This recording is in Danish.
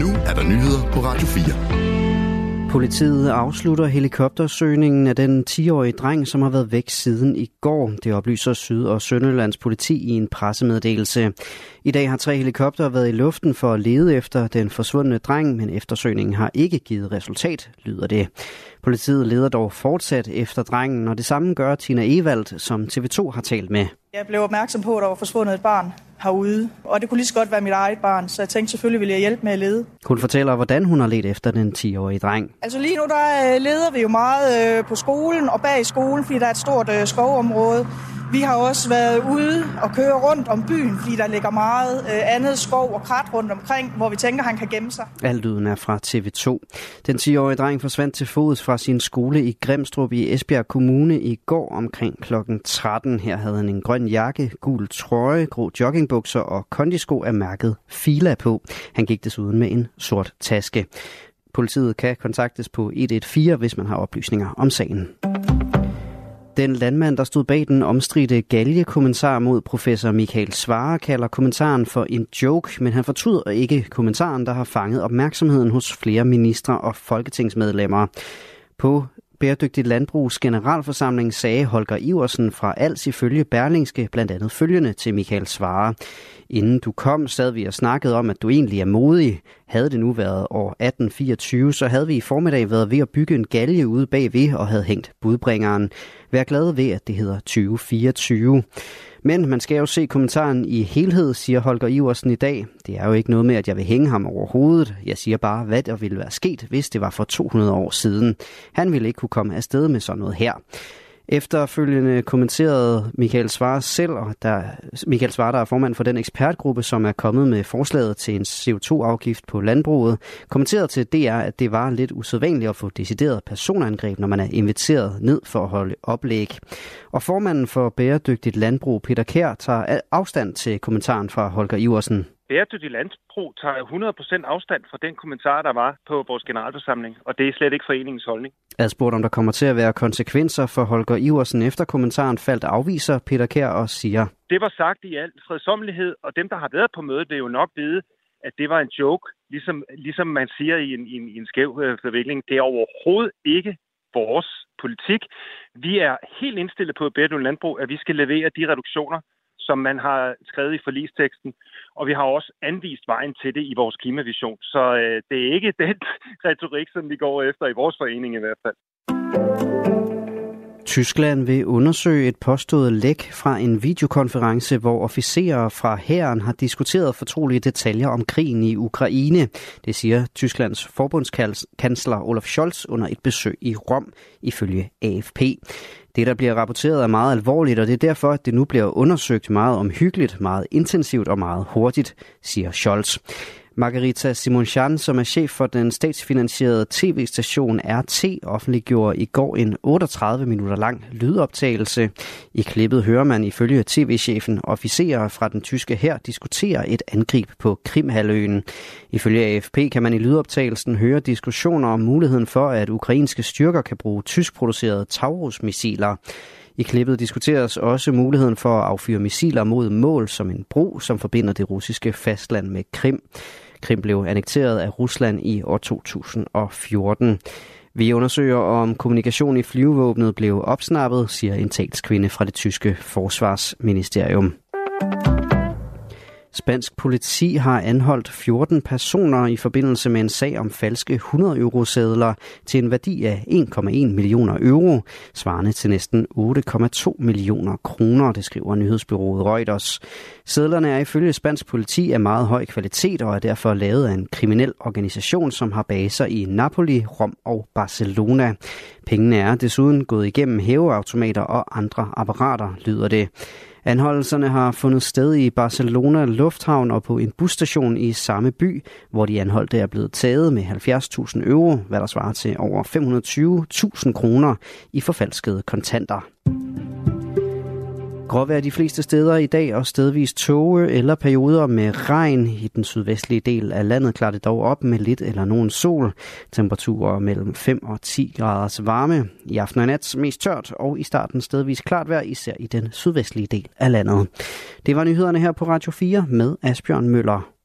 Nu er der nyheder på Radio 4. Politiet afslutter helikoptersøgningen af den 10-årige dreng, som har været væk siden i går. Det oplyser Syd- og Sønderlands politi i en pressemeddelelse. I dag har tre helikopter været i luften for at lede efter den forsvundne dreng, men eftersøgningen har ikke givet resultat, lyder det. Politiet leder dog fortsat efter drengen, og det samme gør Tina Evald, som TV2 har talt med. Jeg blev opmærksom på, at der var forsvundet et barn herude, og det kunne lige så godt være mit eget barn, så jeg tænkte selvfølgelig, ville jeg hjælpe med at lede. Hun fortæller, hvordan hun har let efter den 10-årige dreng. Altså lige nu, der øh, leder vi jo meget øh, på skolen og bag skolen, fordi der er et stort øh, skovområde. Vi har også været ude og køre rundt om byen, fordi der ligger meget øh, andet skov og krat rundt omkring, hvor vi tænker, han kan gemme sig. Alt lyden er fra TV2. Den 10-årige dreng forsvandt til fods fra sin skole i Grimstrup i Esbjerg Kommune i går omkring kl. 13. Her havde han en grøn jakke, gul trøje, grå joggingbukser og kondisko af mærket Fila på. Han gik desuden med en sort taske. Politiet kan kontaktes på 114, hvis man har oplysninger om sagen. Den landmand, der stod bag den omstridte galge-kommentar mod professor Michael Svare, kalder kommentaren for en joke, men han fortryder ikke kommentaren, der har fanget opmærksomheden hos flere ministre og folketingsmedlemmer. På Bæredygtigt Landbrugs generalforsamling sagde Holger Iversen fra Als ifølge Berlingske blandt andet følgende til Michael Svare. Inden du kom, sad vi og snakkede om, at du egentlig er modig. Havde det nu været år 1824, så havde vi i formiddag været ved at bygge en galge ude bagved og havde hængt budbringeren. Vær glad ved, at det hedder 2024. Men man skal jo se kommentaren i helhed, siger Holger Iversen i dag. Det er jo ikke noget med, at jeg vil hænge ham over hovedet. Jeg siger bare, hvad der ville være sket, hvis det var for 200 år siden. Han ville ikke kunne komme afsted med sådan noget her. Efterfølgende kommenterede Michael Svare selv, og der, Michael Svare, der er formand for den ekspertgruppe, som er kommet med forslaget til en CO2-afgift på landbruget, kommenterede til DR, at det var lidt usædvanligt at få decideret personangreb, når man er inviteret ned for at holde oplæg. Og formanden for Bæredygtigt Landbrug, Peter Kær, tager afstand til kommentaren fra Holger Iversen bæredygtig landbrug tager 100% afstand fra den kommentar, der var på vores generalforsamling, og det er slet ikke foreningens holdning. Adspurgt om der kommer til at være konsekvenser for Holger Iversen efter kommentaren faldt afviser Peter Kær og siger. Det var sagt i al fredsommelighed, og dem, der har været på mødet, vil jo nok vide, at det var en joke, ligesom, ligesom man siger i en, i en, i en skæv øh, forvikling. Det er overhovedet ikke vores politik. Vi er helt indstillet på bæredygtig landbrug, at vi skal levere de reduktioner, som man har skrevet i forlisteksten, og vi har også anvist vejen til det i vores klimavision. Så øh, det er ikke den retorik, som vi går efter i vores forening i hvert fald. Tyskland vil undersøge et påstået læk fra en videokonference, hvor officerer fra hæren har diskuteret fortrolige detaljer om krigen i Ukraine. Det siger Tysklands forbundskansler Olaf Scholz under et besøg i Rom, ifølge AFP. Det, der bliver rapporteret, er meget alvorligt, og det er derfor, at det nu bliver undersøgt meget omhyggeligt, meget intensivt og meget hurtigt, siger Scholz. Margarita Simonchan, som er chef for den statsfinansierede tv-station RT, offentliggjorde i går en 38 minutter lang lydoptagelse. I klippet hører man ifølge tv-chefen officerer fra den tyske her diskutere et angreb på Krimhaløen. Ifølge AFP kan man i lydoptagelsen høre diskussioner om muligheden for, at ukrainske styrker kan bruge tyskproducerede Taurus-missiler. I klippet diskuteres også muligheden for at affyre missiler mod mål som en bro, som forbinder det russiske fastland med Krim. Krim blev annekteret af Rusland i år 2014. Vi undersøger, om kommunikation i flyvevåbnet blev opsnappet, siger en talskvinde fra det tyske forsvarsministerium. Spansk politi har anholdt 14 personer i forbindelse med en sag om falske 100 eurosedler til en værdi af 1,1 millioner euro, svarende til næsten 8,2 millioner kroner, det skriver nyhedsbyrået Reuters. Sedlerne er ifølge spansk politi af meget høj kvalitet og er derfor lavet af en kriminel organisation, som har baser i Napoli, Rom og Barcelona. Pengene er desuden gået igennem hæveautomater og andre apparater, lyder det. Anholdelserne har fundet sted i Barcelona Lufthavn og på en busstation i samme by, hvor de anholdte er blevet taget med 70.000 euro, hvad der svarer til over 520.000 kroner i forfalskede kontanter. Gråvejr de fleste steder i dag og stedvis tåge eller perioder med regn. I den sydvestlige del af landet klarer det dog op med lidt eller nogen sol. Temperaturer mellem 5 og 10 graders varme. I aften og nat mest tørt og i starten stedvis klart vejr, især i den sydvestlige del af landet. Det var nyhederne her på Radio 4 med Asbjørn Møller.